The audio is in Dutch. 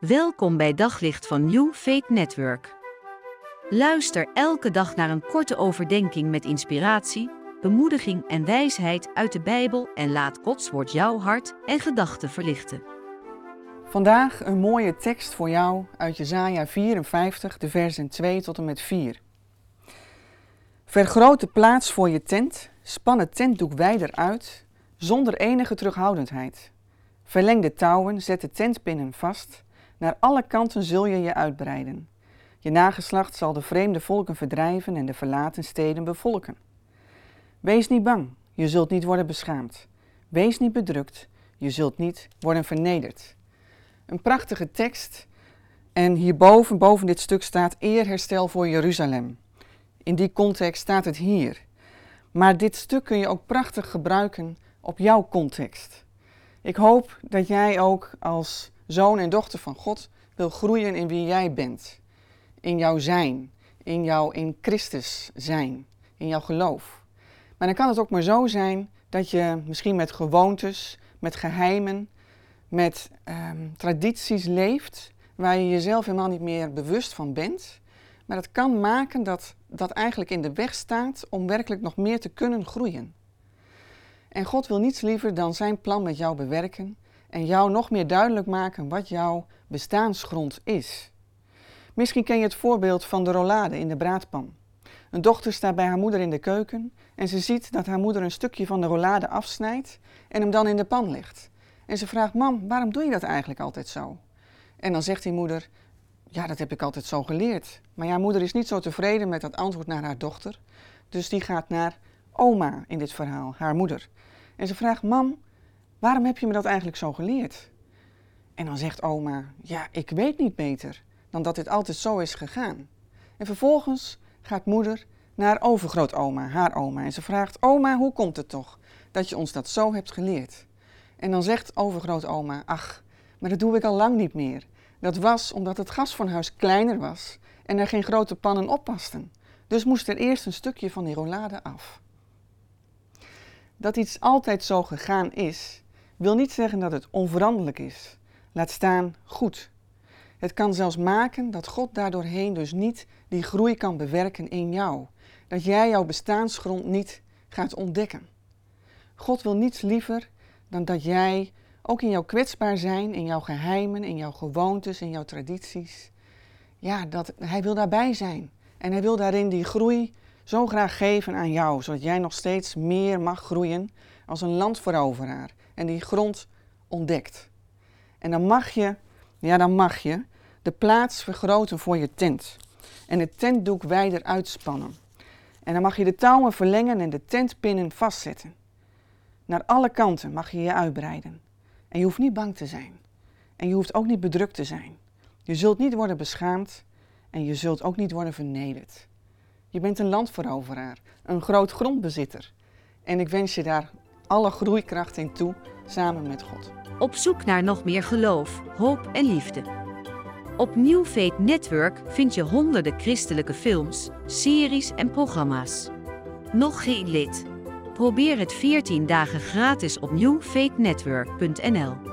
Welkom bij Daglicht van New Faith Network. Luister elke dag naar een korte overdenking met inspiratie, bemoediging en wijsheid uit de Bijbel en laat Gods woord jouw hart en gedachten verlichten. Vandaag een mooie tekst voor jou uit Jesaja 54, de versen 2 tot en met 4. Vergroot de plaats voor je tent, span het tentdoek wijder uit, zonder enige terughoudendheid. Verleng de touwen, zet de tentpinnen vast, naar alle kanten zul je je uitbreiden. Je nageslacht zal de vreemde volken verdrijven en de verlaten steden bevolken. Wees niet bang, je zult niet worden beschaamd. Wees niet bedrukt, je zult niet worden vernederd. Een prachtige tekst. En hierboven, boven dit stuk staat eerherstel voor Jeruzalem. In die context staat het hier. Maar dit stuk kun je ook prachtig gebruiken op jouw context. Ik hoop dat jij ook als zoon en dochter van God wil groeien in wie jij bent. In jouw zijn, in jouw in Christus zijn, in jouw geloof. Maar dan kan het ook maar zo zijn dat je misschien met gewoontes, met geheimen, met ehm, tradities leeft waar je jezelf helemaal niet meer bewust van bent. Maar dat kan maken dat dat eigenlijk in de weg staat om werkelijk nog meer te kunnen groeien. En God wil niets liever dan zijn plan met jou bewerken en jou nog meer duidelijk maken wat jouw bestaansgrond is. Misschien ken je het voorbeeld van de rollade in de braadpan. Een dochter staat bij haar moeder in de keuken en ze ziet dat haar moeder een stukje van de rollade afsnijdt en hem dan in de pan legt. En ze vraagt: Mam, waarom doe je dat eigenlijk altijd zo? En dan zegt die moeder: Ja, dat heb ik altijd zo geleerd. Maar ja, moeder is niet zo tevreden met dat antwoord naar haar dochter. Dus die gaat naar oma in dit verhaal, haar moeder. En ze vraagt: Mam, waarom heb je me dat eigenlijk zo geleerd? En dan zegt oma: Ja, ik weet niet beter dan dat dit altijd zo is gegaan. En vervolgens gaat moeder naar overgrootoma, haar oma. En ze vraagt: Oma, hoe komt het toch dat je ons dat zo hebt geleerd? En dan zegt overgrootoma: Ach, maar dat doe ik al lang niet meer. Dat was omdat het gas van huis kleiner was en er geen grote pannen op pasten. Dus moest er eerst een stukje van die rollade af. Dat iets altijd zo gegaan is, wil niet zeggen dat het onveranderlijk is. Laat staan goed. Het kan zelfs maken dat God daardoorheen dus niet die groei kan bewerken in jou. Dat jij jouw bestaansgrond niet gaat ontdekken. God wil niets liever dan dat jij ook in jouw kwetsbaar zijn, in jouw geheimen, in jouw gewoontes, in jouw tradities, ja, dat hij wil daarbij zijn. En hij wil daarin die groei zo graag geven aan jou, zodat jij nog steeds meer mag groeien als een landveroveraar en die grond ontdekt. En dan mag je, ja, dan mag je de plaats vergroten voor je tent en het tentdoek wijder uitspannen. En dan mag je de touwen verlengen en de tentpinnen vastzetten. Naar alle kanten mag je je uitbreiden. En je hoeft niet bang te zijn. En je hoeft ook niet bedrukt te zijn. Je zult niet worden beschaamd en je zult ook niet worden vernederd. Je bent een landveroveraar, een groot grondbezitter. En ik wens je daar alle groeikracht in toe, samen met God. Op zoek naar nog meer geloof, hoop en liefde. Op New Faith Network vind je honderden christelijke films, series en programma's. Nog geen lid? Probeer het 14 dagen gratis op newfaithnetwork.nl.